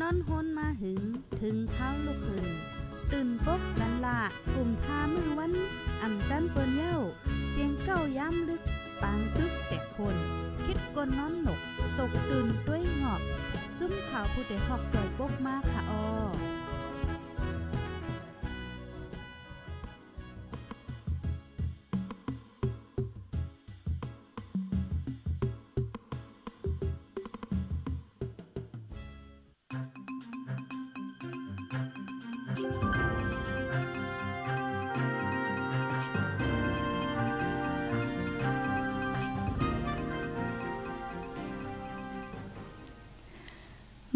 นอนฮนมาหึง ถึงเท้าลูกขึ้นตื่นปกกันละกลุ่มทามือวันอ่ำจันเปิ้นเย้า เสียงเก้าย้ำลึก ปางตึกแต่คน คิดกนนอนหนก ตกตื่นด้วยหงอบ จุ้มข่าวผู้ใดหอกจอยปกมากค่ะออ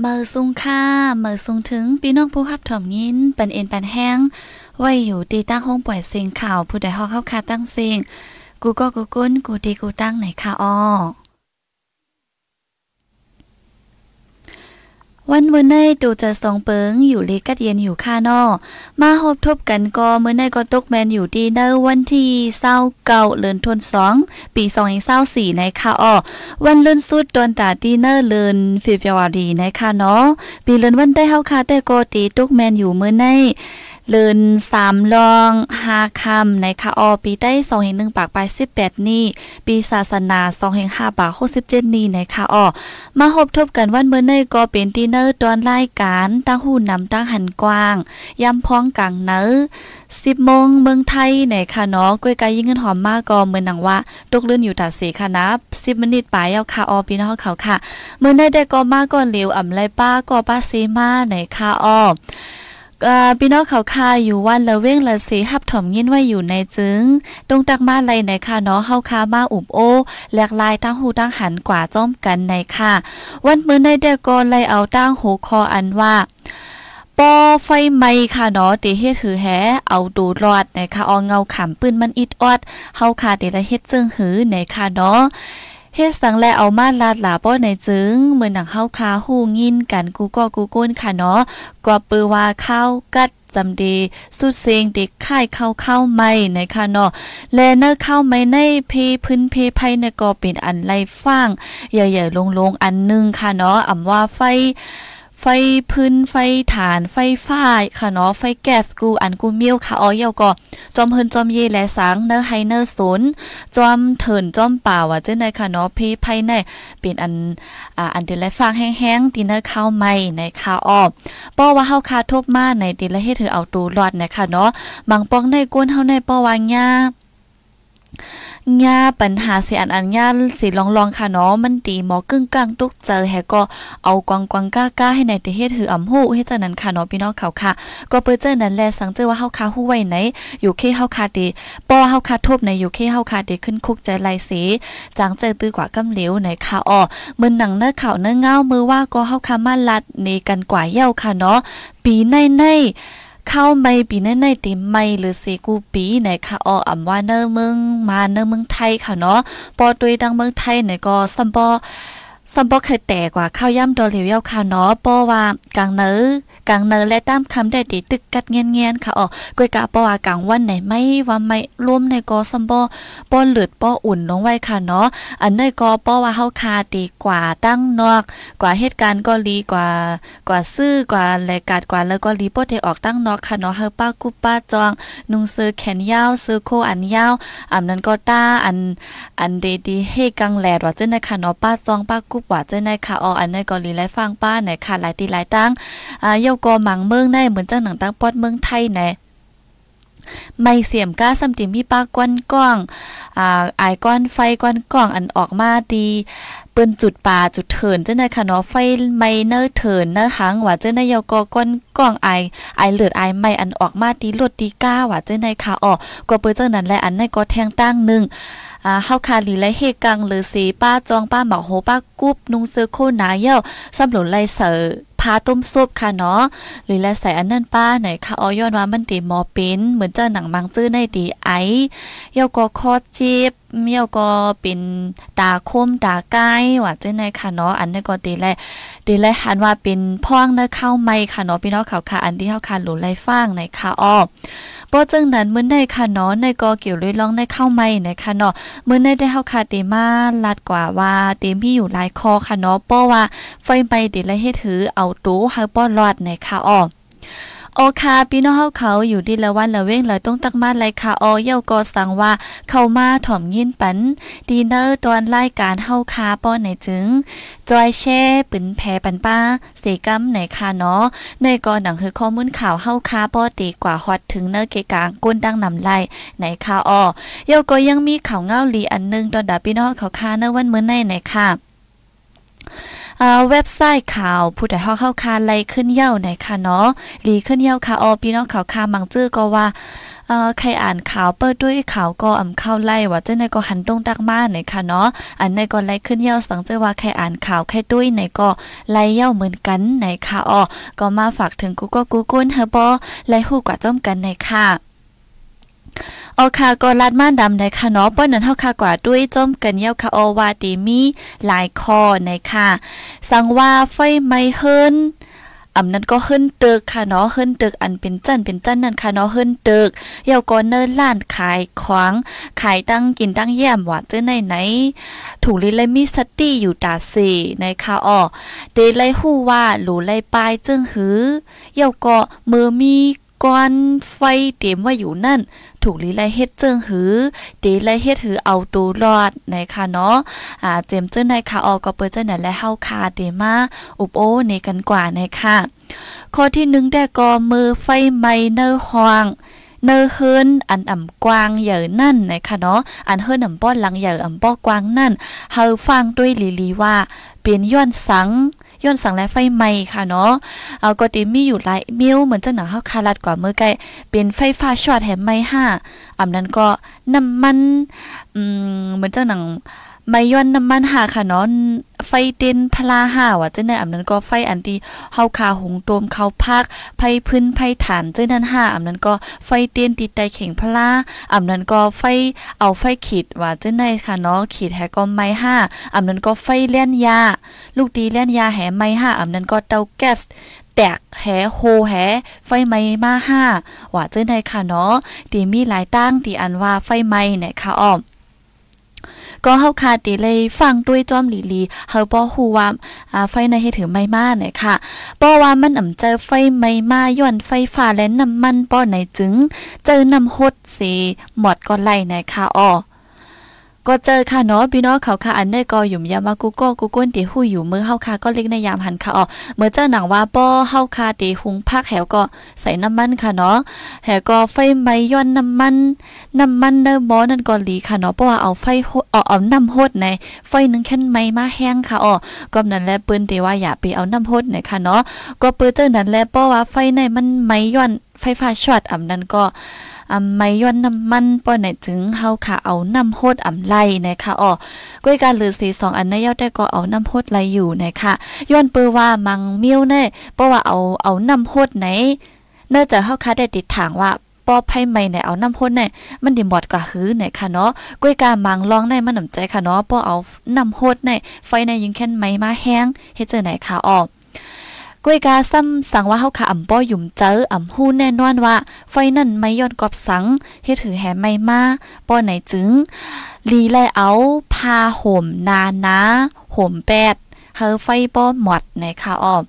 มื่อสุงค่าเมื่อสุงถึงพี่น้องผู้ขับถ่อมยินปันเอ็นปันแห้ง ไว้อยู่ตีตั้งห้องป่วยเสียงข่าวผู้ใดฮอกเข้าคาตั้งเสียงกูก็กูกุ้นกูตีกูตั้งไหนค่ะอ้อ วันเมื่อในตูจะสองเปิงอยู่เลกัดเย็นอยู่ค่านอมาหบทบกันก็เมื่อในก็ตกแมนอยู่ดีเนอวันที่เศร้าเก่าเลือนทนสองปีสองเศร้าสี่ในค่ะอ้อวันเลื่อนสุดตอนตาดีเนอร์เลือนฟิฟวารีในค่ะเนาะปีเลือนวันได้เฮาค่ะแต่ก็ตีตกแมนอยู่เมื่อใน เลินสามลองหาคำในคาออปีได้สองแห่งหนึ่งปากไปสิบแปดนี่ ปีศาสนาสองแห่งห้าปากหกสิบเจ็ดนี่ในคาออมาหบทบกันวันเมื่อเนยก็เป็นดีเนอร์ตอนรายการตั้งหูนำตั้งหันกว้างยำพ้องกลางเนอสิบโมงเมืองไทยในคาเนาะกล้วยกายยิ่งเงินหอมมากก็เมือหนังว่าตกเลื่อนอยู่ตัดสีค่ะนะสิบมินิตปลายเอาคาออปีน้องเขาค่ะเมื่อได้ได้ก็มากก่อนเหลวอ่ำไรป้าก็ป้าซีมาในคาออ พี่น้องเขาคาอยู่วันละเว้งละสีหับถมยินไว้อยู่ในจึงตรงตักมาไรในค่ะเนาะเฮาคามาอุบโอแหลกลายตั้งหูตั้งหันกว่าจ้อมกันในค่ะ วันมื้อในเดกอนไลเอาตั้งหูคออันว่าปอไฟไหม้ค่ะเนาะติเฮ็ดหือแหเอาดูรอดในค่ะออเงาขำปืนมันอิดออดเฮาคาติละเฮ็ดจึงหือในค่ะเนาะ เฮ็ดสังแลเอามาลาดหลาป้อในจึงเหมือนหนังเฮาคาฮู้ยินกันกูก็กูก้นค่ะเนาะกว่าปือว่าข้าวกัดจำดีสุดเซงเด็กค่ายเข้าเข้าไม่ในค่ะเนาะแลเนอเข้าไม่ในเพพื้นเพไพในก็เป็นอันไรฟ้างใหญ่ๆลงๆอันนึงค่ะเนาะอำว่าไฟ ไฟพื้นไฟฐานไฟฟ้าค่ะเนาะไฟแก๊สกูอันกูมิวค่ะอ๋อเยาก็จอมเฮินจอมเยและสังเนอไฮเนอร์ศูนย์จอมเถินจอมป่าว่าเจ้าในค่ะเนาะเพภายในเป็นอันอ่าอันเดลฟางแห้งๆตีเนอร์ข้าวใหม่ในข้าวออป้อว่าเฮาคาทบมาในตีละเฮ็ดถือเอาตูรอดนะคะเนาะบางปองในก้นเฮาในป้อว่าญ่า ญาปัญหาสิอันอันญาสิลองลองค่ะเนาะมันตีหมอกึ่งกลางตุกเจอแฮก็เอากวางกวางก้าก้าให้ในประเทศถืออำฮู้เฮ็ดจังนั้นค่ะเนาะพี่น้องเขาค่ะ ก็เปิ้เจอนั้นแลสังเจอว่าเฮาคาฮู้ไว้ไหนอยู่เคเฮาคาดีป้อเฮาคาทบในอยู่เคเฮาคาดีขึ้นคุกใจไลสีจางเจอตื้อกว่ากำเหลวในค่ะอ้อมือหนังเนื้อข่าวเนื้อเงามือว่าก็เฮาคามาลัดนี่กันกว่าเย้าค่ะเนาะปีในใน เข้าไม่ปีในในติไม่หรือเซกูปีไหนค่ะอออำว่าเนอเมืองมาเนอเมืองไทยค่ะเนาะปอตุยดังเมืองไทยไหนก็ซัมปอซัมปอเคยแต่กว่าข้าวย่ำดอเหลียวเย้าค่ะเนาะปอว่ากลางเนอ กลางเนอและตามคำได้ติตึกกัดเงียนเงียนค่ะอ๋อกวยกะปอว่ากลางวันไหนไม่ว่าไม่ร่วมในกอซัมบอป้อนเลือดป้ออุ่นลงไว้ค่ะเนาะอันในกอป้อว่าเฮาคาดีกว่าตั้งนอก กว่าเหตุการณ์ก็ลีกว่ากว่าซื้อกว่าแลกาดกว่าแล้วก็ลีป้อเทออกตั้งนอกค่ะเนาะเฮาป้ากุป้าจอง นุ่งซื้อแขนยาวซื้อโคอันยาวอันนั้นก็ต้าอันอันเดดีเฮกังแลดว่าเจ้าในค่ะเนาะป้าจองป้ากุปว่าเจ้าในค่ะอ๋ออันในก็ลีไลฟังป้าไหนค่ะหลายตีหลายตั้งอ่าเยาก็หมังเมืองได้เหมือนจังหนังตั้งปอดเมืองไทยแน่ไม่เสียมก้าสำติมีปากก้อนก้องอ่าอายก้อนไฟก้อนก้องอันออกมาดีเปิ้นจุดป่าจุดเถินเจ้าในค่ะเนาะไฟไม่เนอเถินเนอหังว่าเจ้าในยกอก้อนก้องไอไอเลือดไอไม่อันออกมาดีลดดีก้าว่าเจ้าในค่ะอ๋อก็เปิ้นจังนั้นแหละอันในก็แทงตั้งหนึงอ่าเฮาคาลีและเฮกังหรือสีป้าจองป้าหมอโหป้ากุ๊บนุงเสื้อโคหนาเย้าสำหรับไลเสอ พาต้มซุปค่ะเนาะหรือและใส่อันนั่นป้าไหนค่ะออยอนว่ามันตีหมอเป็นเหมือนเจ้าหนังมังจื้อในตีไอเยาก็คอจีบเมียวก็เป็นตาคมตาใกล้ว่าเจ้าในค่ะเนาะอันนี้ก็ตีแลตีแลหันว่าเป็นพ่องเนื้อข้าวไม่ค่ะเนาะพี่น้องเขาค่ะอันที่เฮาค่ะหลุไลฟ้างในค่ะอ้อ ป้อจึงนั้นเมื่อในค่ะเนาะในกอเกี่ยวเลยลองในเข้าไม่นะคะเนาะมื้อในได้เฮาคาเตมาลัดกว่าว่าเตมีอยู่หลายคอค่ะเนาะป้อว่าไฟไปเดละเฮ็ดถือเอาตู้เฮาป้อรอดในค่ะอ้อ โอคาพี่น้องเฮาเขาอยู่ดีละวันละเว้งเลยต้องตักมาไลค่ะออเย้าก็สั่งว่าเข้ามาถ่อมยินปันดีเนอร์ตอนรายการเฮาคาป้อไหนจึงจอยแช่ปืนแพปันป้าเสกัมไหนค่ะเนาะในก่อนหนังคือข้อมูลข่าวเฮาคาป้อตีกว่าฮอดถึงเนอร์เกกางก้นดังนำไล่ไหนค่ะออเย้าก็ยังมีข่าวเงาลีอันนึงตอนดาพี่น้องเขาคาเนอวันเมื้อในไหนค่ะ เว็บไซต์ข่าวผู้ใดฮอกเข้าคาไลขึ้นเย้าในค่ะเนาะลีขึ้นเย้าค่ะออพี่น้องเขาวคามังจื้อก็ว่าเอ่อใครอ่านข่าวเปิดด้วยข่าวก็อำเข้าไล่ว่าเจ้าในก็หันตรงตักมาในค่ะเนาะอันในก็ไล่ขึ้นเย้าสังเจอว่าใครอ่านข่าวใครด้วยในก็ไล่เย้าเหมือนกันในค่ะอ๋อก็มาฝากถึงกูก็กูกุ้นเฮบอไล่ฮู้กว่าจ้อมกันในค่ะ เอาค่ะก็ลัดม่านดำในค่ะเนาะป้อนนั้นเฮาค่ะกว่าด้วยจมกันเย้าค่ะอว่าตีมีหลายคอในค่ะ สังว่าไฟไม่เฮินอำนั้นก็ขึ้นตึกค่ะเนาะขึ้นตึกอันเป็นจันเป็นจันนั่นค่ะเนาะขึ้นตึกเยาวก็เนินล้านขายขวางขายตั้งกินตั้งแย่มว่าเจ้าไหนไหนถูกลิเลยมีสติอยู่ตาสีในค่ะอ้อเดเลฮู้ว่าหลูเลปลายจึงหือเยาวก็มือมีก้อนไฟเต็มว่าอยู่นั่น ถูกลีไลเฮ็ดเจิงหือตีไลเฮ็ดหือเอาตูรอดในค่ะเนาะอ่าเจมเจ้าในค่ะออกก็เปิดเจ้าไหนและเฮาคาเดมาอุบโอในกันกว่าในค่ะข้อที่หนึ่งได้ก็มือไฟไหม้เนอหวงเนอเฮินอันอ่ำกวางเหยอนั่นนะคะเนาะอันเฮินอ่ำป้อนหลังเหยออ่ำป้อกวางนั่นเฮาฟังด้วยลีลีว่า เป็นย้อนสัง ย้อนสั่งและไฟไหม้ค่ะเนาะเอาก็ติมีอยู่หลายมิวเหมือนจะหนังเฮาคาลัดกว่าเมื่อไกลเป็นไฟฟ้าช็อตแถมไหม้ห้าอำนั้นก็น้ำมันอืมเหมือนเจ้าหนัง ไม่ย้อนน้ำมันหาค่ะเนาะไฟเต้นพลาห่าว่าเจ้าในอำนั้นก็ไฟอันที่เฮาคาหงโตมเขาพักไผพื้นไผฐานเจ้านั้นห่าอำนั้นก็ไฟเต้นติดใต้เข่งพลาอำนั้นก็ไฟเอาไฟขีดว่าเจ้าในค่ะเนาะขีดแฮก็ไม้ห้าอำนั้นก็ไฟเลี้ยนยา ลูกตีเลี้ยนยาแหไม้ห้าอำนั้นก็เตาแก๊สแตกแหโฮแหไฟไหม้มาห้าว่าเจ้าในค่ะเนาะตีมีหลายตั้งตีอันว่าไฟไหม้เนี่ยค่ะอ้อม ก็เฮาคาติเลยฟังด้วยจอมหลีลีเฮาบ่ฮู้ว่าอ่าไฟในเฮ็ดถึงไม่มาเนี่ยค่ะบ่ว่ามันอำเจอไฟไม่มาย้อนไฟฟ้าและน้ำมันป้อไหนจึง เจอน้ำฮดสิหมดก็ไล่ในค่ะอ้อ ก็เจอค่ะเนาะพี่น้องเขาค่ะอันได้ก็หยุ่มยามากูก็กูก้นตีหู้อยู่มือเฮาค่ะก็เล็กในยามหันค่ะอ๋อเมื่อเจ้าหนังว่าป้อเฮาค่ะตีหุงพักแหวก็ใส่น้ำมันค่ะเนาะแหวก็ไฟไหม้ย้อนน้ำมันน้ำมันเด้อหมอนั่นก็หลีค่ะเนาะเพราะว่าเอาไฟเอาเอาน้ำโฮดในไฟนึงแค่นไหม้มาแห้งค่ะอ๋อก็นั้นแหละปิ้นตีว่าอย่าไปเอาน้ำโฮดในค่ะเนาะก็ปิ้นเจ้านั้นแหละเพราะว่าไฟในมันไหม้ย้อนไฟฟ้าช็อตอำนั้นก็ อำไม่ย้อนน้ำมันป้อไหนจึงเฮาค่ะเอาน้ำโฮดอำไล่นะคะอ๋อก้อยการหรือสีสองอันในยอดได้ก็เอาน้ำโฮดไล่อยู่นะคะย้อนเปือว่ามังเมียวแน่เพราะว่าเอาเอาน้ำโฮดไหนเนื่องจากเฮาค่ะได้ติดถางว่าปอไผไม่เน่เอาน้ำพ่นเน่มันดิหมดกว่าหื้อเนี่ยค่ะเนาะก้อยกามังลองได้มันหนำใจค่ะเนาะปอเอาน้ำโฮดเน่ไฟในยิงแค่นไม้มาแห้งเฮ็ดเจอไหนค่ะออก ก้วยกาซ้ำสั่งว่าเฮาค่ะอ่ำป้อยุ่มเจออ่ำฮู้แน่นอนว่า ไฟนั่นไม่ย้อนกอบสังเฮ็ดถือแหไม่มาป้อไหนจึง ลีแลเอาพาห่มนานาห่มแปดเฮอไฟป้อหมดในค่ะอ้อม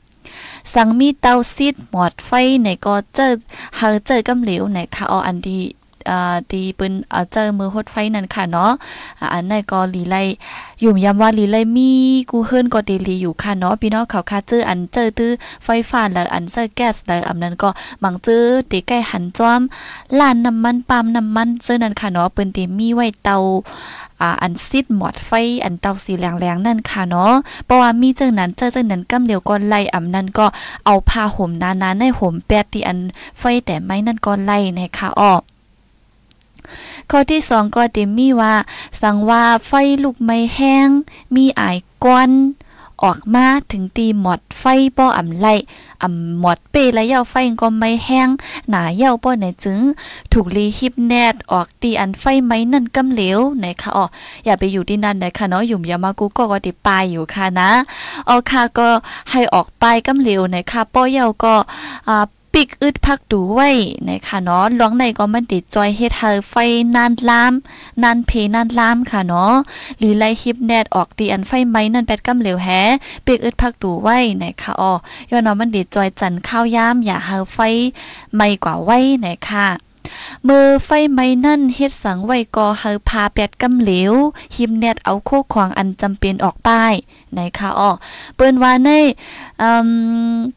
สังมีเตาซิดหมดไฟในก็เจอเฮอเจอกำเหลวในค่ะอ้ออันดี อ่าดีปิ้นเจอมือฮดไฟนั่นค่ะเนาะอันนั้นก็ลีไลอยู่ย้ำว่าลีไลมีกูเฮิรนก็ดีลีอยู่ค่ะเนาะพี่น้องเขาค่ะเจออันเจอตื้อไฟฟ้าแล้วอันเจอแก๊สแล้วอันนั้นก็บางเจอตีใกล้หันจ้อมล้านน้ำมันปาล์มน้ำมันเจอนั่นค่ะเนาะปิ้นตีมีไว้เตาอ่าอันซิดหมอดไฟอันเตาสีแรงๆนั่นค่ะเนาะเพราะว่ามีเจังนั้นเจอจังนั้นกำเดียวก็ไล่อำนั้นก็เอาผ้าห่มนานๆในห่มแปดที่อันไฟแต่ไม้นั่นก็ไล่ในค่ะอ้อ ข้อที่สองก็ติมีว่า สังว่าไฟลุกไม่แห้ง มีอายก้อนออกมาถึงตีหมดไฟป้ออ่ำไล่อ่ำหมดเปและเย้าไฟก็ไม่แห้ง หนาเย้าป้อไหนจึง ถูกลีฮิปแนดออกตีอันไฟไม้นั่นกำเหลวไหนคะอ๋ออย่าไปอยู่ที่นั่นนะคะเนาะยุ่ยามากูก็ก็ติปายอยู่ค่ะนะอ๋อค่ะก็ให้ออกไปกำเหลวไหนค่ะป้อเย้าก็อ่า ปิกอึดพักดูไว้นะคะเนาะลวงในก็มันติดจอยเฮ็ดให้ไฟนานลามนานเพนานลามค่ะเนาะหรือไล่ฮิปแนดออกตีอันไฟไหมนั่นแปดกำเหลวแฮปิกอึดพักดูไว้นะคะอ๋อย้อนเนาะมันติดจอยจันข้าวยามอย่าให้ไฟไหมกว่าไว้นะคะ มือไฟไหม้นั่นเฮ็ดสังไว้ก่อเฮาพาแปดกำเหลว หิมแนตเอาโคขวางอันจำเป็นออกป้ายนคะอ้อเปิ้นว่าในอืม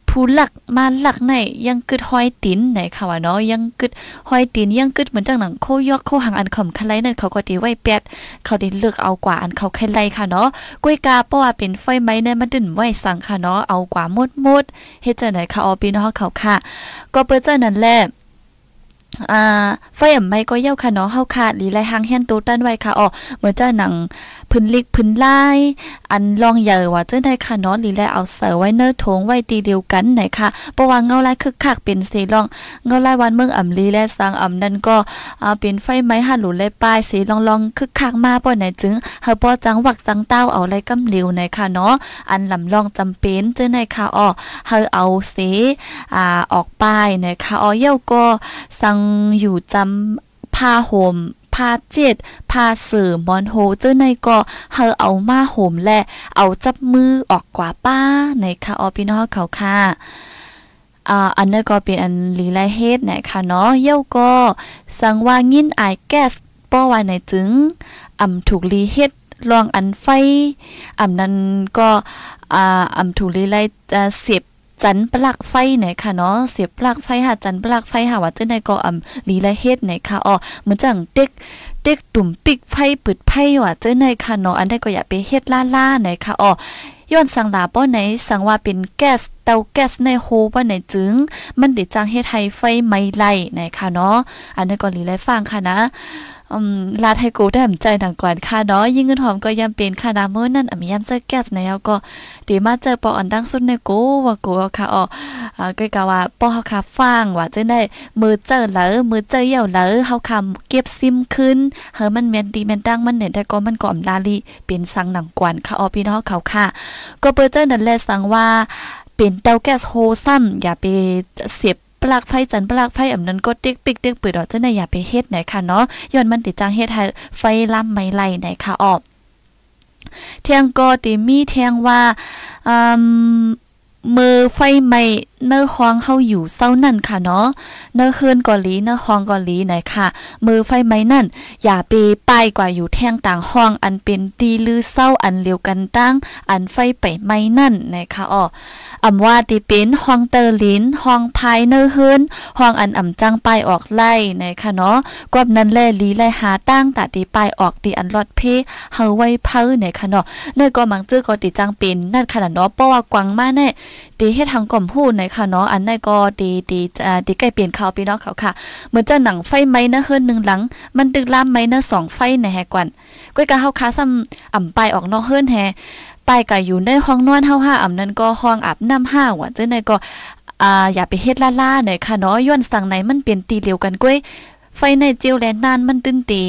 ผู้หลักมาหลักในยังกึดห้อยตินไหนค่ะว่าเนาะยังกึดห้อยตินยังกึดเหมือนจังหนังโคยอกโคหังอันขำคันไลนั่นเขาก็ตีไว้แปดเขาได้เลือกเอากว่าอันเขาคไลค่ะเนาะกล้วยกาเพราะว่าเป็นไฟไหม้นี่ยมันดึนไว้สั่งค่ะเนาะเอากว่าหมดๆเฮ็ดจังได๋ค่ะออพี่น้องเขาค่ะ ก็เปิ้นจังนั้นแหละ อ่าไฟอ่ำไม่ก็เย้าค่ะเนาะเฮาค่ะลีไลหางแฮนตูตันไว้ค่ะอ๋อเหมือนเจ้าหนังพื้นลิกพื้นลายอันลองใหญ่ว่าเจ้าได้ค่ะเนาะลีไลเอาเสือไว้เนื้อทงไว้ตีเดียวกันไหนค่ะเพราะว่าเงาลายคึกคักเป็นสีลองเงาลายวันเมืองอ่ำลีและสร้างอ่ำนั่นก็อ่าเป็นไฟไม้หันหลุเลยป้ายสีลองลองคึกคักมาป่อไหนจึงเฮาป้อจังหวักจังเต้าเอาไรกำเหลวไหนค่ะเนาะอันลำลองจำเป็นเจ้าในค่ะอ๋อเฮาเอาสีอ่าออกป้ายหนะคะอ๋อเย้าก็สังอยู่จำผ้าห่ม ผ้าเจ็ดผ้าเสื่อมอนโฮเจ้าในก็เฮาเอามาโห่มและเอาจับมือออกกว่าป้าในค่ะออพี่น้องเขาค่ะอ่าอันนั้นก็เป็นอันลีไลเฮดนะคะเนาะเย้าก็สังว่างินไอแก๊สป้อว่าในจึงอ่ำถูกลีเฮดลองอันไฟอ่ำนั้นก็อ่าอำถูกลีไลจะเสียบ จันปลักไฟไหนค่ะเนาะเสียบปลักไฟหาจันปลักไฟหาว่าเจ้าในก็อำลีละเฮ็ดไหนค่ะอ๋อเหมือนจังเด็กเด็กตุ่มปิกไฟปึดไฟว่าเจ้าในค่ะเนาะอันใดก็อย่าไปเฮ็ดล่าๆไหนค่ะอ๋อย้อนสังลาป้อไหนสังว่าเป็นแก๊สเตาแก๊สในโฮว่าไหนจึง มันได้จังเฮ็ดให้ไฟไหม้ไล่ไหนค่ะเนาะอันนั้นก็ลีไลฟังค่ะนะ อืมลาไทโกได้ใจหนังกวนค่ะเนาะยิ่งเงินหอมก็ยำเป็นค่ะนะเมื่อนั่นอะมียำเจอแก๊สในแล้วก็ดีมาเจอปออันดังสุดในโกว่าโกค่ะอ๋ออ่าก็กะว่าปอเฮาค่ะฟังว่าจะได้มือเจอแล้วมือเจอเหี่ยวแล้วเฮาคำเก็บซิมขึ้นเฮามันแม่นดีแม่นดังมันเนี่ยแต่ก็มันก็อำลาลีเป็นสังหนังกวนค่ะอ๋อพี่น้องเขาค่ะ ก็เปิ้เจอนั่นแหละสังว่าเป็นเตาแก๊สโฮซ้ำอย่าไปเสียบ ปลักไฟจันปลักไฟอำนั้นก็ติ๊กปิกติ๊กปืดออกจะไหนอย่าไปเฮ็ดไหนค่ะเนาะย้อนมันติดจังเฮ็ดให้ไฟล่ำไม่ไหลไหนค่ะออกเทียงก็ติมีเทียงว่าอืมมือไฟไหม้เนื้อห้องเฮาอยู่เศร้านั่นค่ะเนาะเนื้อเฮือนกอลีเนื้อห้องกอลีไหนค่ะมือไฟไหม้นั่น อย่าไปป้ายกว่าอยู่แท่งต่างห้อง อันเป็นตีลือเศร้าอันเลียวกันตั้ง อันไฟไปไหม้นั่นนะคะอ๋ออำว่าติเป็นห้องเตอร์ลินห้องภายเนื้อเฮือนห้องอันอ่ำจังป้ายออกไล่นะคะเนาะกอบนั้นแลลีไลหาตั้งตาตีป้ายออกตีอันรอดเพเฮาไว้เพ้อนะคะเนาะเนื้อก็มังจื้อก็ติจังเป็นนั่นขนาดเนาะเพราะว่ากวางมาแน่ตีเฮ็ดทางก่อมพูดในค่ะเนาะอันไหนก็ดีดีอ่าดีใกล้เปลี่ยนข่าวพี่น้องเขาค่ะเหมือนจะหนังไฟไหมนะเฮือนหนึ่งหลัง มันตึกล่ามไหมนะสองไฟในแหกวันก้อยกะเฮาค้าซ้ำอ่ำไปออกนอกเฮือนแฮไปก็อยู่ในห้องนอนเฮาห้าอ่ำนั้นก็ห้องอาบน้ำห้าว่าจังไหนก็อ่าอย่าไปเฮ็ดล่าๆหน่อยค่ะเนาะย้อนสั่งไหนมันเปลี่ยนตีเดียวกันก้อย ไฟในเจียวแลนนานมันตึ้นตี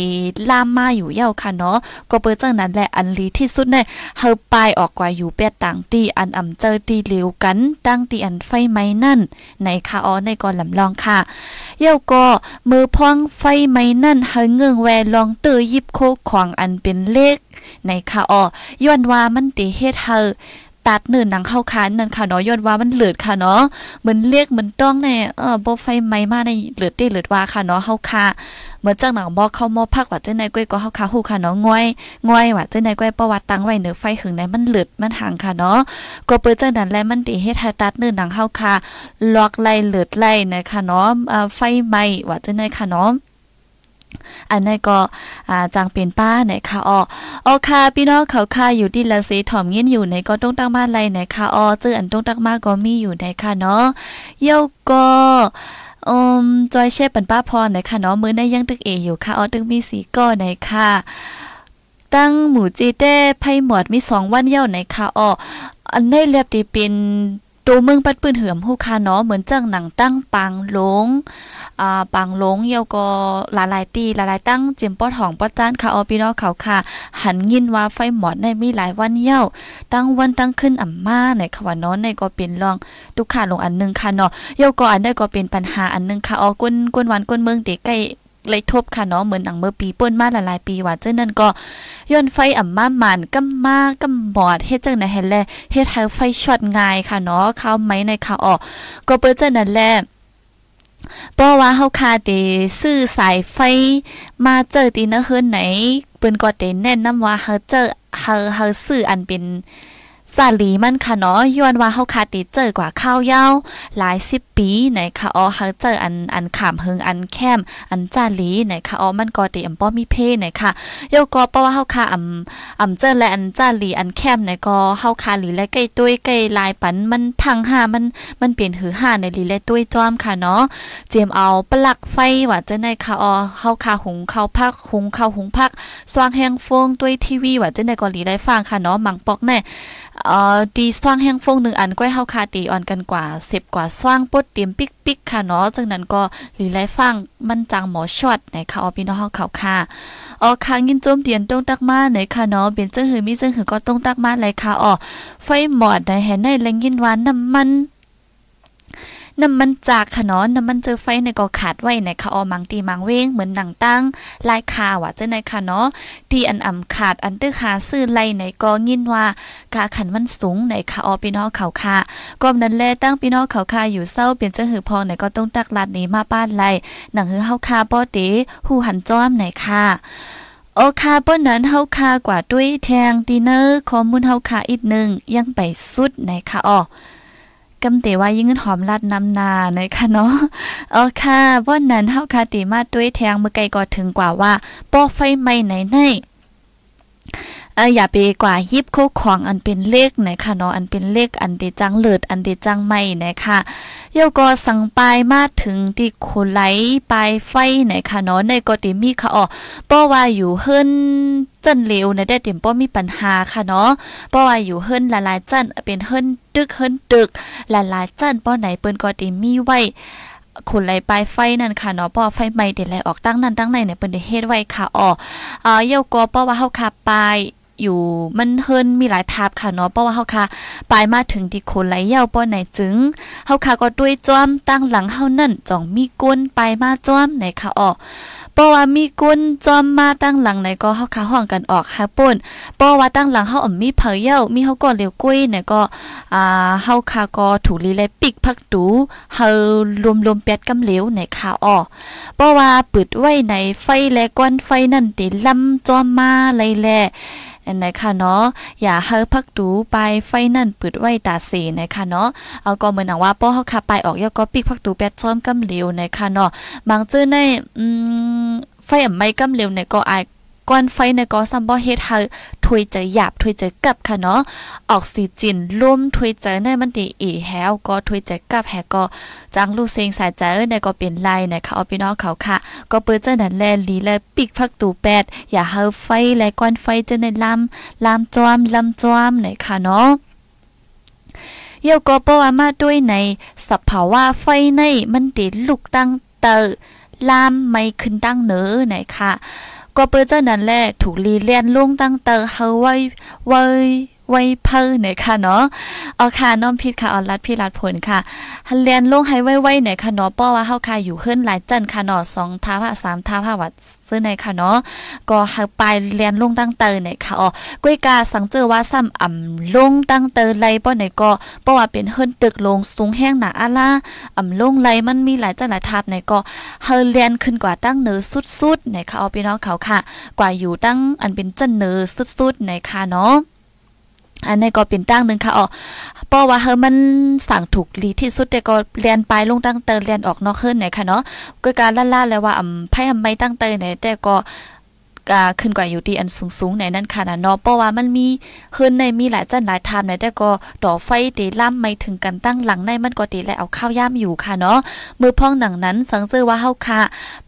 ลามมาอยู่เย้าค่ะเนาะก็เปิดจังนั้นแหละอันลีที่สุดเนี่ยเฮาปายออกกว่าอยู่แปดต่างตีอันอ่ำเจอตีเหลวกันตั้งตีอันไฟไหม้นั่น ในค่ะอ๋อในก่อนลำลองค่ะเย้าก็มือพ้องไฟไหม้นั่นเฮาเงืองแวลองเตอยิบโคขวางอันเป็นเลข ในค่ะอ๋อย้อนว่ามันติเฮ็ดเฮา ตัดเนินหนังเข้าคันนั่นค่ะเนาะย้อนว่ามันเหลือดค่ะเนาะเหมือนเรียกเหมือนต้องในเออบ่ไฟไหม้มาในเหลือดได้เหลือดว่าค่ะเนาะเฮาค่ะเหมือนจังหนังบ่เข้ามอพักว่าเจังได๋ก้อยก็เฮาค่ะฮู้ค่ะเนาะง่อยง่อยว่าจังได๋ก้อยประวัติตั้งไว้เนื้อไฟหึงในมันเหลือดมันห่างค่ะเนาะก็เปิดจังนั้นแลมันติเฮ็ดให้ตัดเนินหนังเฮาค่ะลอกไล่เหลือดไล่นะคะเนาะไฟไหม้ว่าจังได๋ค่ะเนาะ อันนี้ก็จางเป็นป้าไหนค่ะอ๋อโอค่ะพี่น้องเขาค่ะอยู่ที่ละสีถ่อมเงี้ยอยู่ในก็ต้องตั้งมาไรไหนค่ะอ๋อเจออันต้องตั้งมาก็มีอยู่ในค่ะเนาะเย้าก็อืมจอยเชฟปันป้าพรไหนค่ะเนาะมื้อในยังตึกเออยู่ค่ะออตึกมีสีก้อไหนค่ะตั้งหมูจีเต้ไพ่หมวดมีสองวันเย้าไหนค่ะอออันได้เรียบดีเป็น ตัวเมืองปัดปืนเหือมฮู้คาเนาะเหมือนจังหนังตั้งปังหลงอ่าปังหลงเยาก็หลายๆตีหลายๆตั้งเจียมป้อดหองป้อดจานค่ะออพี่น้องเขาค่ะ หันยินว่าไฟหมอดในมีหลายวันเย้าตั้งวันตั้งขึ้นอ่ำมาในค่ะว่าน้อนในก็เป็นรองทุกขาลงอันนึงค่ะเนาะเยาก็อันได้ก็เป็นปัญหาอันนึงค่ะออก้นก้นวันก้นเมืองเด็กใกล้ เลยทบค่ะเนาะเหมือนหนังเมื่อปีป่นมาหลายๆปีว่าเจ้านั่นก็ย้อนไฟอ่ำมาหมันกำมากำบอดเฮ็ดจังได๋ให้แลเฮ็ดให้ไฟช็อตง่ายค่ะเนาะข้าวไหมในค่ะออกก็เปิ้จังนั้นแหละเพราะว่าเฮาคาเตซื้อสายไฟมาเจอตีนะเฮือนไหนเปิ้นก็เตแนะนำว่าเฮาเจอเฮาเฮาซื้ออันเป็น ซาลีมันค่ะเนาะย้อนว่าเฮาคาติเจอกว่าข้าวยาวหลายสิบปีไหนค่ะอ๋อเฮาเจออันอันขามเฮิงอันแคมอันจาลีไหนค่ะอ๋อมันก็ติอำป้อมีเพไหนค่ะโยก็เพราะว่าเฮาคาอำอำเจอและอันจาลีอันแคมไหนก็เฮาคาหลีและใกล้ตุ้ยใกล้ลายปันมันพังหามันมันเปลี่ยนหือหาในลีและตุ้ยจอมค่ะเนาะเจียมเอาปลักไฟว่าจะในค่ะอ๋อเฮาคาหุงข้าวพักหุงข้าวหุงพักสว่างแห้งฟงตุ้ยทีวีว่าจะในก็ลีได้ฟังค่ะเนาะมังปอกแน่ เอ่อดีสว่างแห้งฟงหนึ่งอันก้อยเฮาคาตีอ่อนกันกว่า10กว่าสว่างปดเตรียมปิกปิกค่ะเนาะจากนั้นก็หรือไรฟังมันจังหมอช็อตในค่ะออพี่น้องเฮาเขาค่ะออค้างยินโจมเตียนต้องตักมาในค่ะเนาะเป็นจังหือมีจังหือก็ต้องตักมาเลยค่ะอ๋อไฟหมอดในแห่ในแรงยินหวานน้ำมัน น้ำมันจากขนอนน้ำมันเจอไฟในก็ขาดไว้ในคะออมังตีมังเว้งเหมือนหนังตั้งลายคาว่าเจ้าในค่ะเนาะตีอันอ่ำขาดอันตื้อหาซื้อไล่ในก็ยินว่ากาขันมันสูงในคะออพี่น้องเขาค่ะก็นั้นแลตั้งพี่น้องเขาค่ะอยู่เศร้าเปลี่ยนเจ้าหือพองในก็ต้องตักลาดนี้มาป้านไล่หนังหือเฮาคาป้อเตหูหันจ้อมในค่ะโอคาป้นนั้นเฮาคากว่าด้วยแทงดีเนอร์ข้อมูลเฮาคาอีกหนึ่งยังไปสุดในค่ะอ๋อ กำเตว่ายิ่งหอมลัดน้ำนานะคะเนาะอ๋อค่ะวันนั้นเฮาคาติมาด้วยแทงเมื่อไกลก็ถึงกว่าว่าป้อไฟไหม้ไหนไหน เอออย่าไปกว่ายิบโคของอันเป็นเลขไหนค่ะเนาะอันเป็นเลขอันเดจังเลิดอันเดจังไม่นะคะเยาก็สั่งปลายมาถึงที่โคไหลปลายไฟไหนค่ะเนาะในก็ติมีค่ะอ๋อป้อว่าอยู่เฮิรนจันเหลวในได้เต็มป้อมีปัญหาค่ะเนาะป้อว่าอยู่เฮิรนหลายๆจันเป็นเฮิรนตึกเฮิรนตึกหลายๆจันป้อไหนเปิ้นก็ติมีไว้คนไหลปลายไฟนั่นค่ะเนาะป้อไฟใหม่เด็ดไหลออกตั้งนั้นตั้งในเนี่ยเปิ้นได้เฮ็ดไว้ค่ะอ๋ออ่าเยาก็ป้อว่าเฮาขับไป อยู่มันเฮิรนมีหลายทับค่ะเนาะเพราะว่าเฮาค่ะปลายมาถึงที่คนไหลเย่าป้อไหนจึงเฮาค่ะก็ด้วยจ้อมตั้งหลังเฮานั่นจ่องมีก้นไปมาจ้อมไหนค่ะออเพราะว่ามีก้นจอมมาตั้งหลังไหนก็เฮาคาห้องกันออกฮะป่นเพราะว่าตั้งหลังเฮาอ่อมมีเผยเย้ามีเฮาก็เหลวกุ้ยไหนก็อ่าเฮาคาก็ถูลีเลยปิกพักตูเฮารวมๆแปดกำเหลวไหนค่ะอ้อเพราะว่าปิดไว้ในไฟและก้อนไฟนั่นติลำจอมมาเลยแล อันไหนค่ะเนาะอย่าเฮาพักดูไปไฟนั่นปืดไว้ตาสีนะคะเนาะเอาก็เหมือนหนังว่าป้อเฮาขับไปออกยอก็ปิกพักดูแปดช้อมกำเหลวนะคะเนาะบางจื้อในอืมไฟอ่ำไม่กำเหลวเนี่ยก็อาย ก้อนไฟในก็ซัมบ่เฮ็ดให้ถวยใจหยาบถวยใจกับค่ะเนาะออกซิเจนร่มถวยใจในมันดีอีแฮวก็ถวยใจกับแฮก็จังลูกเซงสายใจอในก็เป็นไล่นะคะเอาพี่น้องเขาค่ะ ก็เปิดเจ้านั้นแลลีและปิกพักตูแปดอย่าเฮาไฟและก้อนไฟจะในลำลำจอมลำจอมนะคะเนาะเยาก็เพราะว่ามาด้วยในสภาวะไฟในมันติลุกตั้งเตอลามไม่ขึ้นตั้งเนอไหนค่ะ ก็เปิดเจ้านั้นแหละถูกรีเลียนลงตั้งเตอเฮาไว้ไว้ ไว้เพิ่เนี่ยค่ะเนาะเอาค่ะน้อมพิษค่ะออนรัดพี่รัดผลค่ะเรียนลงให้ไว้ๆเนี่ยค่ะเนาะป้อว่าเฮาค่ะอยู่เฮิรนหลายจันค่ะเนาะสองท้าผ้าสามท้าผ้าวัดซื้อในค่ะเนาะก็หักปลายเรียนลงตั้งเตอเนี่ยค่ะอ๋อกุ้ยกาสังเจอว่าซ้ำอ่ำลงตั้งเตอไรป้อไหนก็ป้อว่าเป็นเฮิรนตึกลงสูงแห้งหนาอะล่าอ่ำลงไรมันมีหลายจันหลายทับไหนก็เฮาเรียนขึ้นกว่าตั้งเนือสุดๆในค่ะเอาพี่น้องเขาค่ะ กว่าอยู่ตั้งอันเป็นจันเนือสุดๆในค่ะเนาะ อันนี้ก็เป็นตั้งหนึ่งค่ะอ๋อเพราะว่าเฮามันสั่งถูกลีที่สุดแต่ก็เรียนไปลงตั้งเตอเรียนออกนอกขึ้นไหนค่ะเนาะก็การล่าๆแล้วว่าอ่ำไพ่ทไมตั้งเตอไหนแต่ก็กาขึ้นกว่าอยู่ที่อันสูงๆในนั้นค่ะนะเนาะเพราะว่ามันมีขึ้นในมีหลายจันหลายทามในแต่ก็ต่อไฟเตล่ำไม่ถึงกันตั้งหลังในมันก็ตีและเอาข้าวย่ามอยู่ค่ะเนาะมือพ้องหนังนั้นสังเจอว่าเฮาค่ะ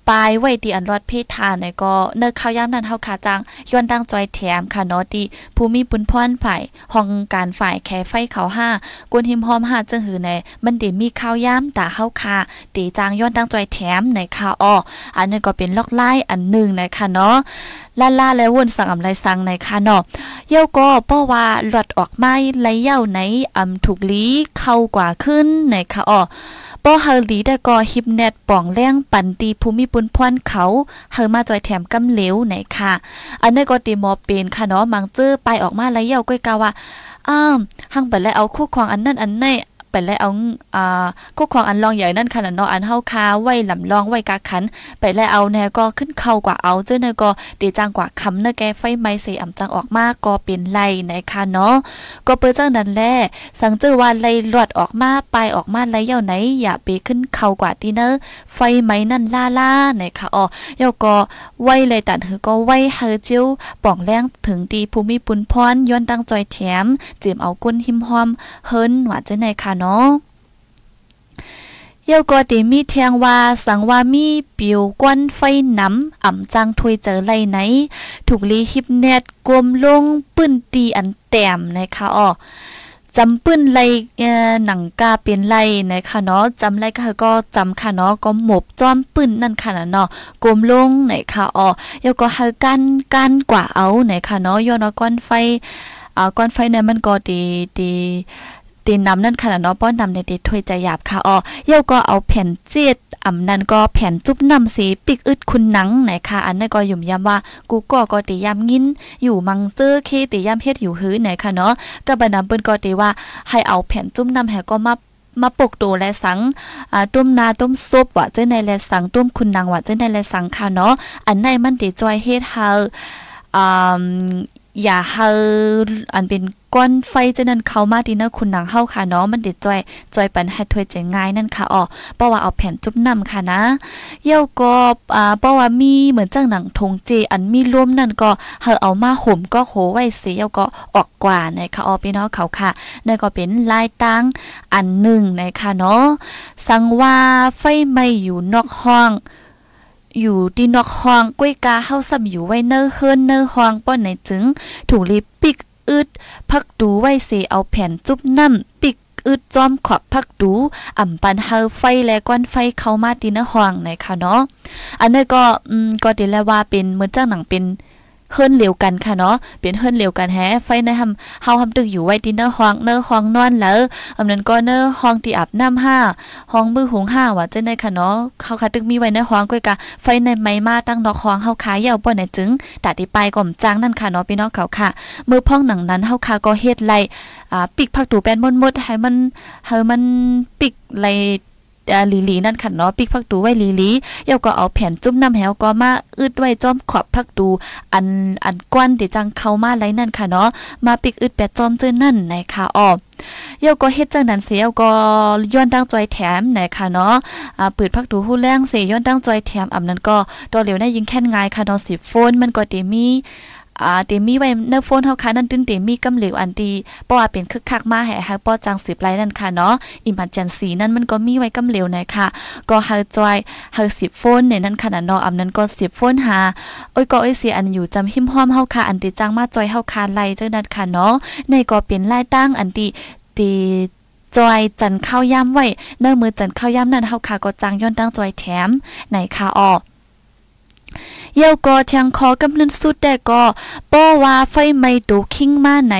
ปายไว้ที่อันรอดเพศทานในก็เนิกข้าวยามนั้นเฮาคาจังย้อนตั้งจอยแถมค่ะเนาะที่ภูมิปุนพรฝ่ายห้องการฝ่ายแค่ไฟเขาห้ากวนหิมหอมหาจังหือในมันเดมีข้าวยามตาเฮาคาตีจางย้อนตั้งจอยแถมในค่ะอ้ออันนี้ก็เป็นล็อกไล่อันหนึ่งนะคะเนาะล่าล่าและวนสั่งอำไรสั่งในค่ะเนาะเย้าก็เพราะว่าหลอดออกไม้ไหลเย้าในอำถูกลีเข้ากว่าขึ้นในค่ะอ้อ ป้อเฮาลีได้ก่อฮิปเน็ตป่องแรงปันตีภูมิปุนพรเขาเฮามาจอยแถมกำเหลวไหนค่ะ อันนี้ก็ตีมอเป็นค่ะเนาะมังเจอไปออกมาไหลเย่าก้อยกาว่าอ้าวหังไปแล้วเอาคู่ควงอันนั้นอันนี้ ไปแล้วเอาอ่าก็ของอันลองใหญ่นั่นขนาดเนาะอันเฮาคาไว้ลำลองไว้กาขัน ไปแล้วเอาแนวก็ขึ้นเข้ากว่าเอาเจ้าเนก็ดีจังกว่าคำเนแกไฟไม้เสีอำจังออกมาก็เป็นไล่นะคะเนาะก็เปิ้จังนั้นแหละสังเจอว่าไล่ลวดออกมาไปออกมาไล่เย่าไหน อย่าไปขึ้นเข้ากว่าที่เนอไฟไม้นั่นล่าล่านะคะอ๋อยาก็ไว้เลยตัดหือก็ไว้เฮอจิ้วป่องแรงถึงตีภูมิปุนพรย้อนตั้งจอยแถมเจียมเอาก้นหิมหอมเฮิรนหว่าเจ้าไหนค่ะเนาะเยาก็ติมีเทียงว่าสังว่ามีปิวกวนไฟน้ำอ่ำจังถวยเจอไลไหน ถูกลีฮิปเน็ตกลมลงปื้นตีอันแต้มนะคะอ๋อจำปื้นไลหนังกาเป็นไลนะคะเนาะจำไลก็ก็จำค่ะเนาะก็หมบจอมปื้นนั่นค่ะเนาะกลมลงไหนค่ะอ๋อเยาก็หากันกันกว่าเอาไหนค่ะเนาะย้อนก้อนไฟอ่าก้อนไฟเนี่ยมันก็ดีดี ตีนนำนั่นค่ะเนาะป้อนนำในเดถ้วยจะหยาบค่ะอ๋อเย่าก็เอาแผ่นเจ็ดอ่ำนั่นก็แผ่นจุ๊บนำสีปิกอึดคุณหนังไหนค่ะอันนั้นก็ยุ่มยำว่ากูก็ก็ตียำงินอยู่มังซื้อเคตียำเฮ็ดอยู่หื้อไหนค่ะเนาะก็บันนำเปิ้นก็ตีว่าให้เอาแผ่นจุ๊บนำแหก็มามาปกตัวและสังอ่าต้มนาต้มซุปว่าเจ้าในและสังต้มคุณนางว่าเจ้าในและสังค่ะเนาะอันในมันติจอยเฮ็ดเฮาอ่า อย่าเฮาอันเป็นก้อนไฟจะนั่นเข้ามาดีนอคุณนางเฮาค่ะเนาะมันเด็ดจ้อยจ้อยปันให้ถวยใจง่ายนั่นค่ะอ๋อเพราะว่าเอาแผ่นจุบนำค่ะนะเยี่ยวก็อ่าเพราะว่ามีเหมือนจังหนังทงเจอันมีร่วมนั่นก็เฮาเอามาห่มก็โหไว้เสียก็ออกกว่านะคะอ๋อพี่น้องเขาค่ะนั่นก็เป็นลายตั้งอันหนึ่งนะคะเนาะสังว่าไฟไม่อยู่นอกห้อง อยู่ที่นอกห้องก้วยกาเฮาซ้ำอยู่ไว้เนอเฮิรนเนอห้องป้อนในจึงถูกลิปิกอึดพักดูไว้เสเอาแผ่นจุบน้ำปิกอึดจอมขอบพักดูอ่ำปันเฮาไฟและก้อนไฟเข้ามาตีนห้องในค่ะเนาะอันนี้ก็อืมก็ดีแล้วว่าเป็นเหมือนจ้างหนังเป็น เฮิรนเหลวกันค่ะเนาะเป็นเฮิรนเหลวกันแฮไฟในทำเฮาทำตึกอยู่ไว้ที่เนอห้องเนอห้องนอนแล้วอำนั้นก็เนอห้องที่อาบน้ำห้าห้องมือหุงห้าว่าเจ้าในค่ะเนาะเขาค่ะตึกมีไว้ในห้องก้อยกะไฟในไม้มาตั้งนอกห้องเฮาขายยาวบ่ไหนจึงตัดที่ไปก่อมจางนั่นค่ะเนาะพี่น้องเขาค่ะ มือพ่องหนังนั้นเฮาค่ะก็เฮ็ดไล่อ่าปิกผักตูแป้นมดๆให้มันให้มันปิกไล่ ลีลีนั่นค่ะเนาะปิกพักดูไว้ลีลีเยาก็เอาแผ่นจุ่มน้ำแหวก็มาอึดไว้จอมขอบพักดูอันอันกวนเดจังเข้ามาไรนั่นค่ะเนาะมาปิกอึดแปดจอมเจอนั่นในะคะอ้อเยาก็เฮ็ดจังนั้นเสียก็ย้อนตั้งจอยแถมนะคะเนาะอ่าปืดพักดูหู้แรงเสียย้อนตั้งจอยแถมอำนั้นก็ตัวเหลียวได้ยิงแค่นงายค่ะเนาะสิโฟนมันก็เตมี อ่าเตมีไว้เนอโฟนเฮาค่ะนั่นตึ้นเตมีกำเหลวอันดีเพราะว่าเป็นคึกคักมาให้ฮักป้อจังสิบไลนั่นค่ะเนาะอิมพันจันสีนั่นมันก็มีไว้กำเหลวนะค่ะ ก็เฮาจอยเฮาสิบโฟนเนี่ยนั่นขนาดเนาะอำนั้นก็สิบโฟนหาโอ้ยก็เอ้ยเสียอันอยู่จำหิมห้อมเฮาค่ะอันตีจังมาจอยเฮาค่ะไล่จังนั้นค่ะเนาะในก็เป็นไล่ตั้งอันตีตีจอยจันข้าวย่ำไว้เนื้อมือจันข้าวย่ำนั่นเฮาค่ะก็จังย้อนตั้งจอยแถมในค่ะออ เยี่ยก็เทียงคอกำลังสุดแต่ก็ป้อว่าไฟไหม้ตูคิงมาไหน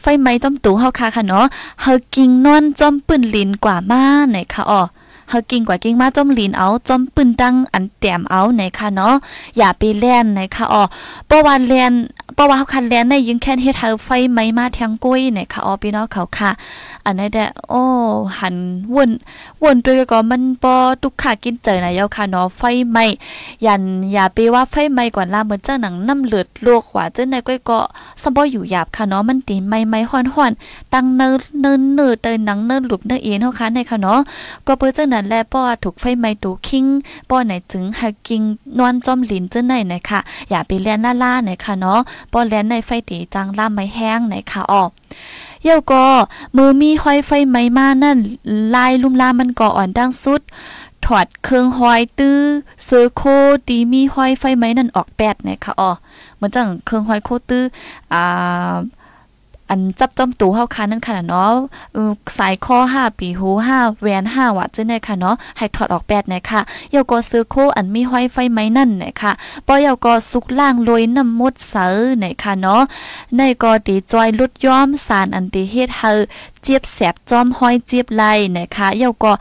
ไฟไหม้จอมตูเฮาค่ะค่ะเนาะเฮากิงนอนจอมปืนลินกว่ามาไหนค่ะอ๋อ เฮากิงกว่ากิงมาจมลินเอาจมปืนดังอันแต้มเอาไหนค่ะเนาะอย่าไปแล่นไหนค่ะอ๋อป้อว่าแล่นป้อว่าเฮาคันแล่นในยิงแค่เฮ็ดเฮาไฟไหม้มาเทียงกุ้ยไหนค่ะอ๋อพี่น้องเขาค่ะ อันนี้แดโอ้หันวนวนด้วยก็มันปอทุกขากินเจอนะยาค่ะเนาะไฟไหม้ยันอย่าไปว่าไฟไหม้ก่อนล่าเหมือนจ้าหนังน้ำเลือดลวกว่าเจ้าในก้อยก็สมบ่อยู่หยาบค่ะเนาะมันตีไหม้ไหม้ฮ้อนๆตั้งเนินเนินเนินเตยหนังเนินหลุบเนินเอ็นเฮาค่ะในค่ะเนาะก็เปิ้จังนั้นแลป้อถูกไฟไหม้ตูคิงป้อไหนจึงหากิงนอนจอมลิ้นเจ้าไหนนะคะอย่าไปแล่นล่าไหนค่ะเนาะป้อแล่นในไฟตีจังล่าไม้แห้งไหนค่ะออกเย่าก็มือมีห้อยไฟไหม้มานั่นลายลุ่มลามันก่ออ่อนดังสุดถอดเครื่องห้อยตื้อเซอร์โคตีมีห้อยไฟไหม้นั่นออกแปดนะคะอ๋อเหมือนจังเครื่องห้อยโคตื้ออ่า อันจับจอมตูเฮาคันนั่นค่ะเนาะสายข้อ5ปีหู5แวน5วัดจังได๋ค่ะเนาะให้ถอดออกแปดนะคะเยาก็ซื้อโคอันมีห้อยไฟไหมนั่นนะคะปอเยาก็สุกล่างลอยน้ำมดเสือนะคะเนาะในก็ตีจอยลุดย้อมสารอันติเฮ็ดเฮาเจี๊ยบแสบจอมห้อยเจี๊ยบไหลนะคะเยาก็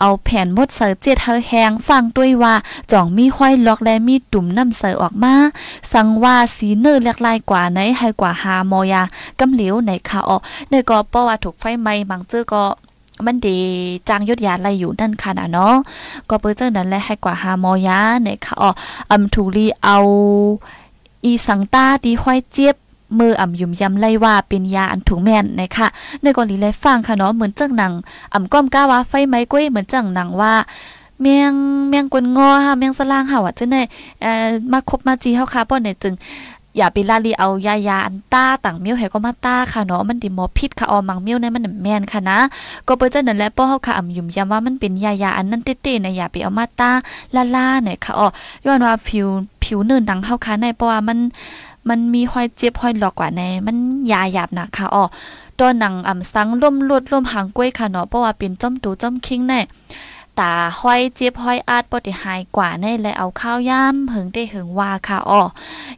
เอาแผ่นมดเสือเจ็ดเฮาแหงฟังด้วยว่าจ่องมีห้อยล็อกและมีตุ่มน้ำเสอออกมา สังว่าสีเนื้อเล็กลายกว่าไหนให้กว่าหาโมยากำเหลียวในค่ะอ๋อในก็เพราะว่าถูกไฟไหม้บางเจอก็มันดีจางยุดยาอะไรอยู่นั่นค่ะนะเนาะก็เปิ้เจอนั้นแหละให้กว่าหาโมยาในค่ะอ๋ออำถูรีเอาอีสังตาดีห้อยเจี๊ยบ มืออ่ำยุ่มยำไล่ว่าเป็นยาอันถุงแม่นนะคะในกรณีเลยฟังค่ะเนาะเหมือนเจังหนังอ่ำก้อมก้าว่าไฟไม้ก้วยเหมือนเจังหนังว่าเมียงเมียงกวนงอค่ะเมียงสลางค่ะว่าจังได๋เอ่อมาคบมาจีเฮาค่ะป้อเนี่ยจึงอย่าไปลาลีเอายายาอันต้าต่างมิ้วให้ก็มาต้าค่ะเนาะมันดิมอพิษค่ะออมังมิ้วเนี่ยมันแม่นค่ะนะก็เปิ้นจังนั้นแหละป้อเฮาค่ะอ่ำยุ่มยำว่ามันเป็นยายาอันนั้นเต้ๆนะอย่าไปเอามาต้าล่าๆเนี่ยค่ะอ๋อย้อนว่าผิวผิวเนินดังเฮาค่ะในเพราะว่ามัน มันมีห้อยเจ็บห้อยหลอกกว่าในมันยาหยาบนะค่ะอ๋อตัวหนังอ่ำสังล่มลวดล่มหางกล้วยค่ะเนาะเพราะว่าเป็นจ้อมตูจ้อมคิงแน่ ตาห้อยเจ็บห้อยอาดบ่ได้หายกว่าในและเอาข้าวย่ำหึงได้หึงว่าค่ะอ้อ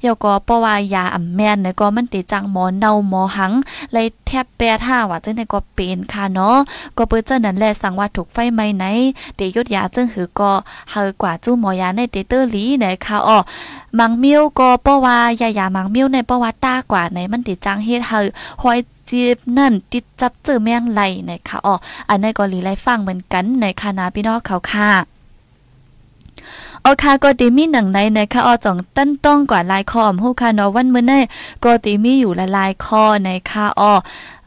ยก็เพราะว่ายาอ่ำแม่นเนี่ยก็มันติจังหมอเน่าหมอหังเลยแทบแปดห้าว่าจังได๋ก็เป็นค่ะเนาะก็เปิ้นจังนั้นแหละสั่งว่าถูกไฟไหม้ไหนเตยุดยาจังหือก็เฮอกว่าจู้หมอยาในเตเตอร์ลีเนี่ยค่ะอ้อมังมิ้วก็เพราะว่ายายามังมิ้วในเพราะว่าตากว่าในมันติจังเฮ็ดเฮาห้อย จีบนั่นติดจับเจอแมงไหลนะคะอ๋ออันนี้ก็ลีไลฟังเหมือนกันในคณะพี่น้องเขาค่ะโอคาก็ตีมีหนังในนะคะออจ่องตั้นต้องกว่าลายคอมฮูคานอวันมื้อนี้ก็ตีมีอยู่ละลายคอในค่ะออ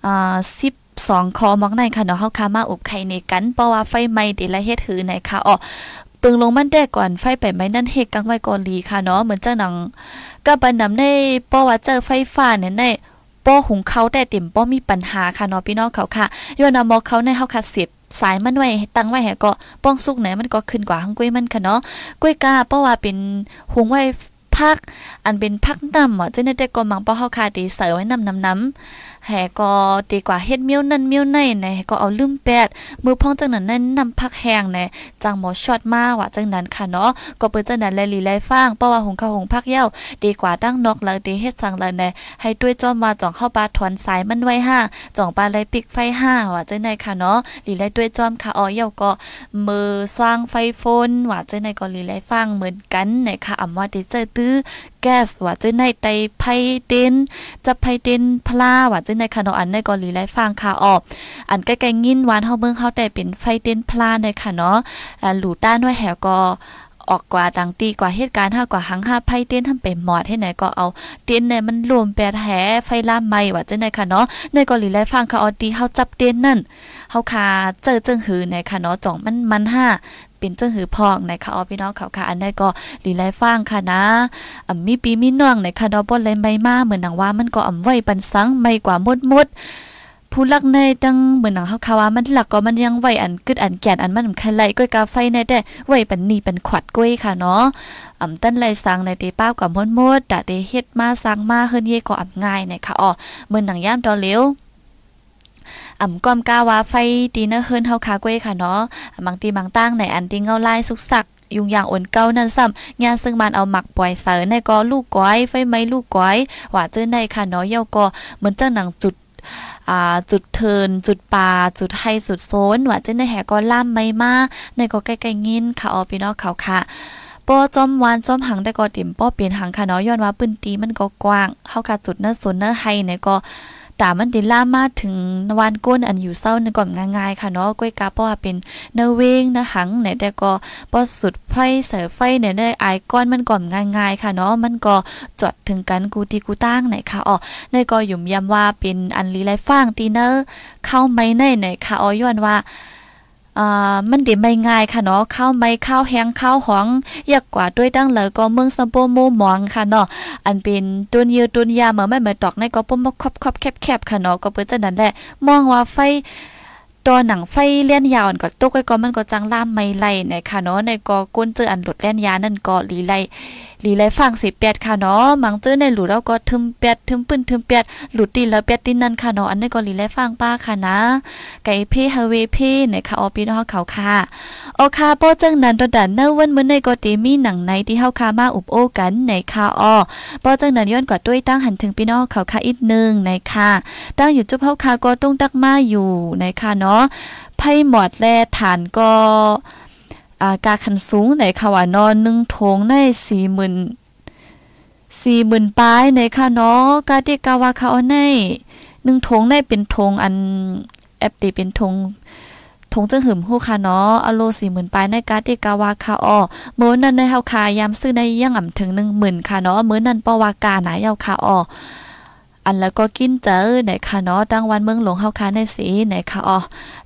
อ่า10สองคอมอกในค่ะเนาะเฮาคามาอุบไข่ในกันเพราะว่าไฟไหม้ติละเฮ็ดหือในค่ะออปึงลงมันแดกก่อนไฟไปไหมนั่นเฮกกังไว้ก่อนลีค่ะเนาะเหมือนเจ้าหนังก็บันนำในเพราะว่าเจอไฟฟ้าเนี่ยใน ป้อหุงเขาแต่เต็มป้อมีปัญหาค่ะเนาะพี่น้องเขาค่ะย้อนมอกเขาในเฮาคัดเสียบสายมันไว้ตั้งไว้แห้ก็ป้องสุกไหนมันก็ขึ้นกว่าหังกล้วยมันค่ะเนาะกล้วยกาเพราะว่าเป็นหุงไว้พักอันเป็นพักน้ำอะจะได้ก็มังป้อเฮาคาดีใส่ไว้น้ำน้ำน้ำ แห่ก็ดีกว่าเฮ็ดเมียวนั่นเมียวในในก็เอาลืมแปดมือพ้องจังนั้นนั้นนำพักแห้งในจังหมอช็อตมาว่าจังนั้นค่ะเนาะก็เปิ้นจังนั้นแลลีไลฟางเพราะว่าหุงข้าวหุงพักเย้าดีกว่าตั้งนอกแล้วดีเฮ็ดสังแล้วในให้ด้วยจอมมาจ่องเข้าปลาถอนสายมันไว้ห้าจ่องปลาไหลปิกไฟห้าว่าจังได๋ค่ะเนาะลีไลด้วยจอมค่ะอ๋อเย้าก็มือสร้างไฟโฟนว่าจังได๋ก็ลีไลฟางเหมือนกันในค่ะอำว่าดิเจอตื้อ แก๊สว่าจังได๋ไตไผเต็นจะไผเต็นพลาว่าจังได๋ค่ะเนาะอันในกอลีไลฟังค่ะออก อันใกล้ๆงินวานเฮาเบิ่งเฮาแต่เป็นไฟเต้นพลาในค่ะเนาะหลูต้านไว้แหก็ออกกว่าดังตีกว่าเหตุการณ์ห้ากว่าหังห้าไพ่เต้นทำไปหมอดให้ไหนก็เอาเต้นเนี่ยมันรวมแปดแหไฟล่ามไม่ว่าจังได๋ค่ะเนาะในกอลีไลฟังค่ะออตีเฮาจับเต้นนั่นเฮาคาเจอจึงหือในค่ะเนาะจ่องมันมันห้า เป็นเจ้าหือพองในค่ะออพี่น้องเขาค่ะ อันใดก็ลีไลฟังค่ะนะอ่ามีปีมีน้องในค่ะดอบ่เลยไม่มาเหมือนหนังว่ามันก็อ่ำไว้ปันสังไม่กว่ามดมดผู้ลักในตั้งเหมือนหนังเฮาคาว่ามันหลักก็มันยังไว้อันกึดอันแก่นอันมันคันไหลก้อยกาไฟในแต่ไว้ปันนี่เป็นขวัดก้อยค่ะเนาะอ่ำตั้นไหลสังในเตป้ากว่ามดมดดะเตเฮ็ดมาสังมาเฮิรนเยก็อ่ำง่ายในค่ะอ๋อเหมือนหนังย่ามตอเร็ว อ่ำก้อมก้าว่าไฟตีเนเฮิรนเฮาคาเก้ค่ะเนาะบางตีบางตั้งในอันติงเงาลายสุกสักยุงอย่างอ่อนเก้านั่นซ้ำงานซึ่งมันเอาหมักปล่อยเสอในก็ลูกก้อยไฟไหม้ลูกก้อยหว่าเจอในค่ะเนาะเยาก็เหมือนเจ้าหนังจุดอ่าจุดเทิน จุดป่าจุดไฮสุดโซนว่าเจนในแหก็ล่ามไม่มาในก็ใกล้ๆงินค่ะออพี่น้องเขาค่ะป้อจอมวานจอมหังได้ก็ติ่มป้อเปลี่ยนหังค่ะเนาะย้อนว่าปืนตีมันก็กว้างเฮาค่ะจุดเนื้อสนเนื้อไฮเนี่ยก็ ตามันดิล่ามาถึงวานก้นอันอยู่เศร้าในก่อนง่ายๆค่ะเนาะก้อยกาเพราะว่าเป็นเนเวงนะหังไหนแต่ก็พอสุดไฟเสือไฟเนี่ยได้ไอก้อนมันก่อนง่ายๆค่ะเนาะมันก็จอดถึงกันกูตีกูตั้งไหนค่ะอ๋อในก็หยุ่มยำว่าเป็นอันลีไลฟางตีเนอร์เข้าไม่ในไหนค่ะอ๋อย้อนว่า อ่ามันเดไม่ง่ายค่ะเนาะข้าวไม่ข้าวแห้งข้าวหองยากกว่าด้วยตั้งเลยก็เมืองสะโปโมหมองค่ะเนาะอันเป็นตุนเยตุนยาเหมือนไม่เหมือนตอกในก็ปุ่มครอบครอบแคบๆค่ะเนาะก็เปิ้นจังนั้นแหละมองว่าไฟตัวหนังไฟเลี่ยนยาวก็ตกไว้ก็มันก็จังล่ามไม่ไหลนะคะเนาะในก็ก้นเจออันหลุดเลี่ยนยานั่นก็ลีไล ลีไลฟังสิเปียดค่ะเนาะมังเจอในหลุดแล้วก็ทึมเปียดทึมปืนทึมเปียดหลุดตีแล้วเปียดตีนั่นค่ะเนาะอันนี้ก็ลีไลฟังป้าค่ะนะ ไก่เพ่ฮาเวเพ่นะคะออปีนอเขาค่ะโอคาโปจังนันตดันเนวันมื้อในก็ตีมีหนังในที่เฮาคามาอุบโอกันในค่ะออปจังนันย้อนกว่าด้วยตั้งหันถึงพี่น้องเขาค่ะอีกนึงในค่ะตั้งอยู่จุบเฮาคาก็ต้องตักมาอยู่ในค่ะเนาะไพ่หมอดแลฐานก็ อากาคันสูงในค่ะว่านอนหนึ่งทงในสี่หมื่นสี่หมื่นปลายในค่ะเนาะกาเดกาวาคาออในหนึ่งทงในเป็นทงอันแอปตีเป็นทงทงจังหึมฮู้ค่ะเนาะอโลสี่หมื่นปลายในกาเดกาวาคาออเมื่อนั้นในเฮาคายามซื้อในยังอ่ำถึงหนึ่งหมื่นค่ะเนาะเมื่อนั้นปวากาหนาเยาคาออ อันแล้วก็กินเจอไหนค่ะเนาะตั้งวันเมืองหลวงเฮาคาในสีไหนค่ะอ๋อ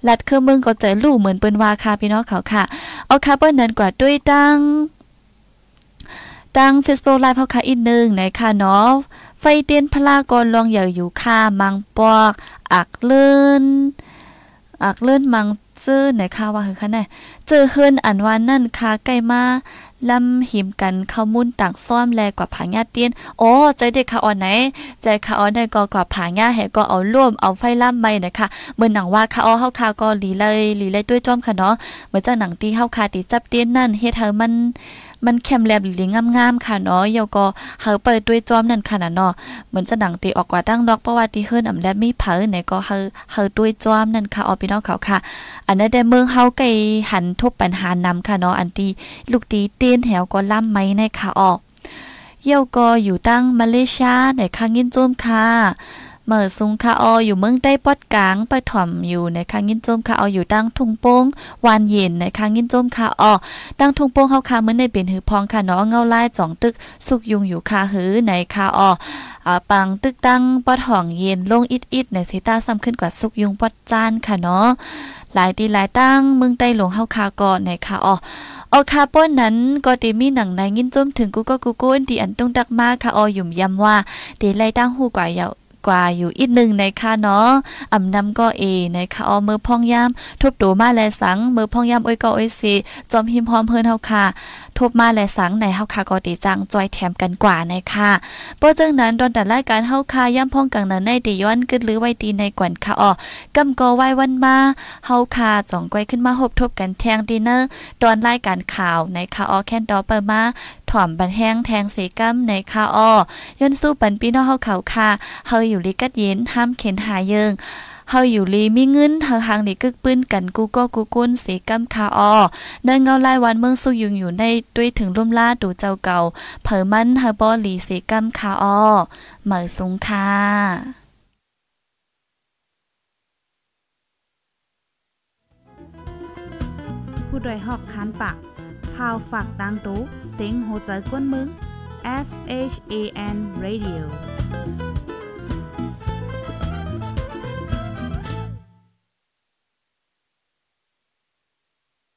ลัดคือเมืองก็เจอลู่เหมือนเปิ้นว่าค่ะพี่น้องเขาค่ะเอาค่ะเปิ้นนั้นกว่าด้วยตั้งตั้ง Facebook Live เฮาค่ะอีกนึงไหนค่ะเนาะไฟเตียนพลากรลองอย่าอยู่ค่ะมังปอกอักเลื่นอักเลื่นมังซื้อไหนค่ะว่าคือค่ะไหนเจอเฮือนอันว่านั่นค่ะใกล้มา ลำหิมกันเข้ามุ่นต่างซ่อมแลกว่าผางญาเตี้ยนโอ้ใจเด็กค่ะอ่อนไหน ใจค่ะอ่อนได้ก็กว่าผางญาแหก็เอาร่วมเอาไฟล่ำไม่นะคะเหมือนหนังว่าค่ะอ้อเฮาคาก็หลีเลยหลีเลยด้วยจอมค่ะเนาะเหมือนจากหนังตีเฮาคาตีจับเตี้ยนนั่นเฮ็ดเธอมัน มันแคมแลบหลีงามๆค่ะเนาะเยาก็เฮาเปิดด้วยจอมนั่นค่ะนะเนาะเหมือนจะหนังตีออกกว่าตั้งดอกเพราะว่าตีเฮิรนอำแลบมีเผอไหนก็เฮาเฮาด้วยจอมนั่นค่ะออพี่น้องเขาค่ะ อันนั้นได้เมืองเฮาไกหันทบปัญหานำค่ะเนาะอันตีลูกตีเตียนแถวก็ล่ำไม้ในค่ะออกเยี่ยวก็อยู่ตั้งมาเลเซียในคางยินโจมค่ะ เมื่อซุงคาอออยู่เมืองใต้ปอดกลางไปถ่อมอยู่ในคางยินโจมคาอออยู่ตั้งทุงโป้งวานเย็นในคางยินโจมคาออตั้งทุงโป้งเฮาคาเมื่อในเป็นหือพองค่ะเนาะเงาไลายจ่องตึกสุกยุงอยู่คาหือในคาอออ่าปังตึกตั้งปอดห่องเย็นลงอิดๆในสีตาซ้ำขึ้นกว่าสุกยุงปอดจานค่ะเนาะหลายตีหลายตั้งเมืองใต้หลวงเฮาคาก่อนในคาออออคาป้นนั้นก็ตีมีหนังในยินจมถึงกูก็กูกูนที่อันตุ้งตักมากค่ะออยุ่มยำว่าตีไล่ตั้งหูกว่าเยา กว่าอยู่อีกหนึ่งในค่ะเนาะอำนำก็เอในค่ะออมือพองยามทุบตูมาแลสังมือพองยามอ้อยก็อ้อยสิจอมหิมพร้อมเพิ่นเฮาค่ะทุบมาแลสังในเฮาค่ะก็ตีจังจอยแถมกันกว่าในค่ะเพราะจังนั้นตอนแต่รายการเฮาค่ะย่ำพองกังนั้นในตีย้อนกึดหรือไว้ตีในกวนค่ะออกำก็ไว้วันมาเฮาค่ะจ่องก้อยขึ้นมาหบทบกันแทงดินเนอร์ตอนรายการข่าวในค่ะออแค่นดอเปิดมาถ่อมบันแห้งแทงเสกัมในคาออย่นสู้ปันปีนอเฮาเขาค่ะเฮาอยู่ลิกัดเย็นห้ามเข็นหาเยิงเฮาอยู่ลีมีเงินเฮาหางนี่กึกปื้นกันกูก็กูกุ้นเสกัมคาออเนินเงาลายวันเมืองสู้ยุงอยู่ในด้วยถึงร่มล่าดูเจ้าเก่า เผอมันเฮาบอลีเสกัมคาออเหมอสุงค่ะผู้ดยหอกคานปากพาวฝากดังตู้เซ็งโหใจกวนมึง S H A N Radio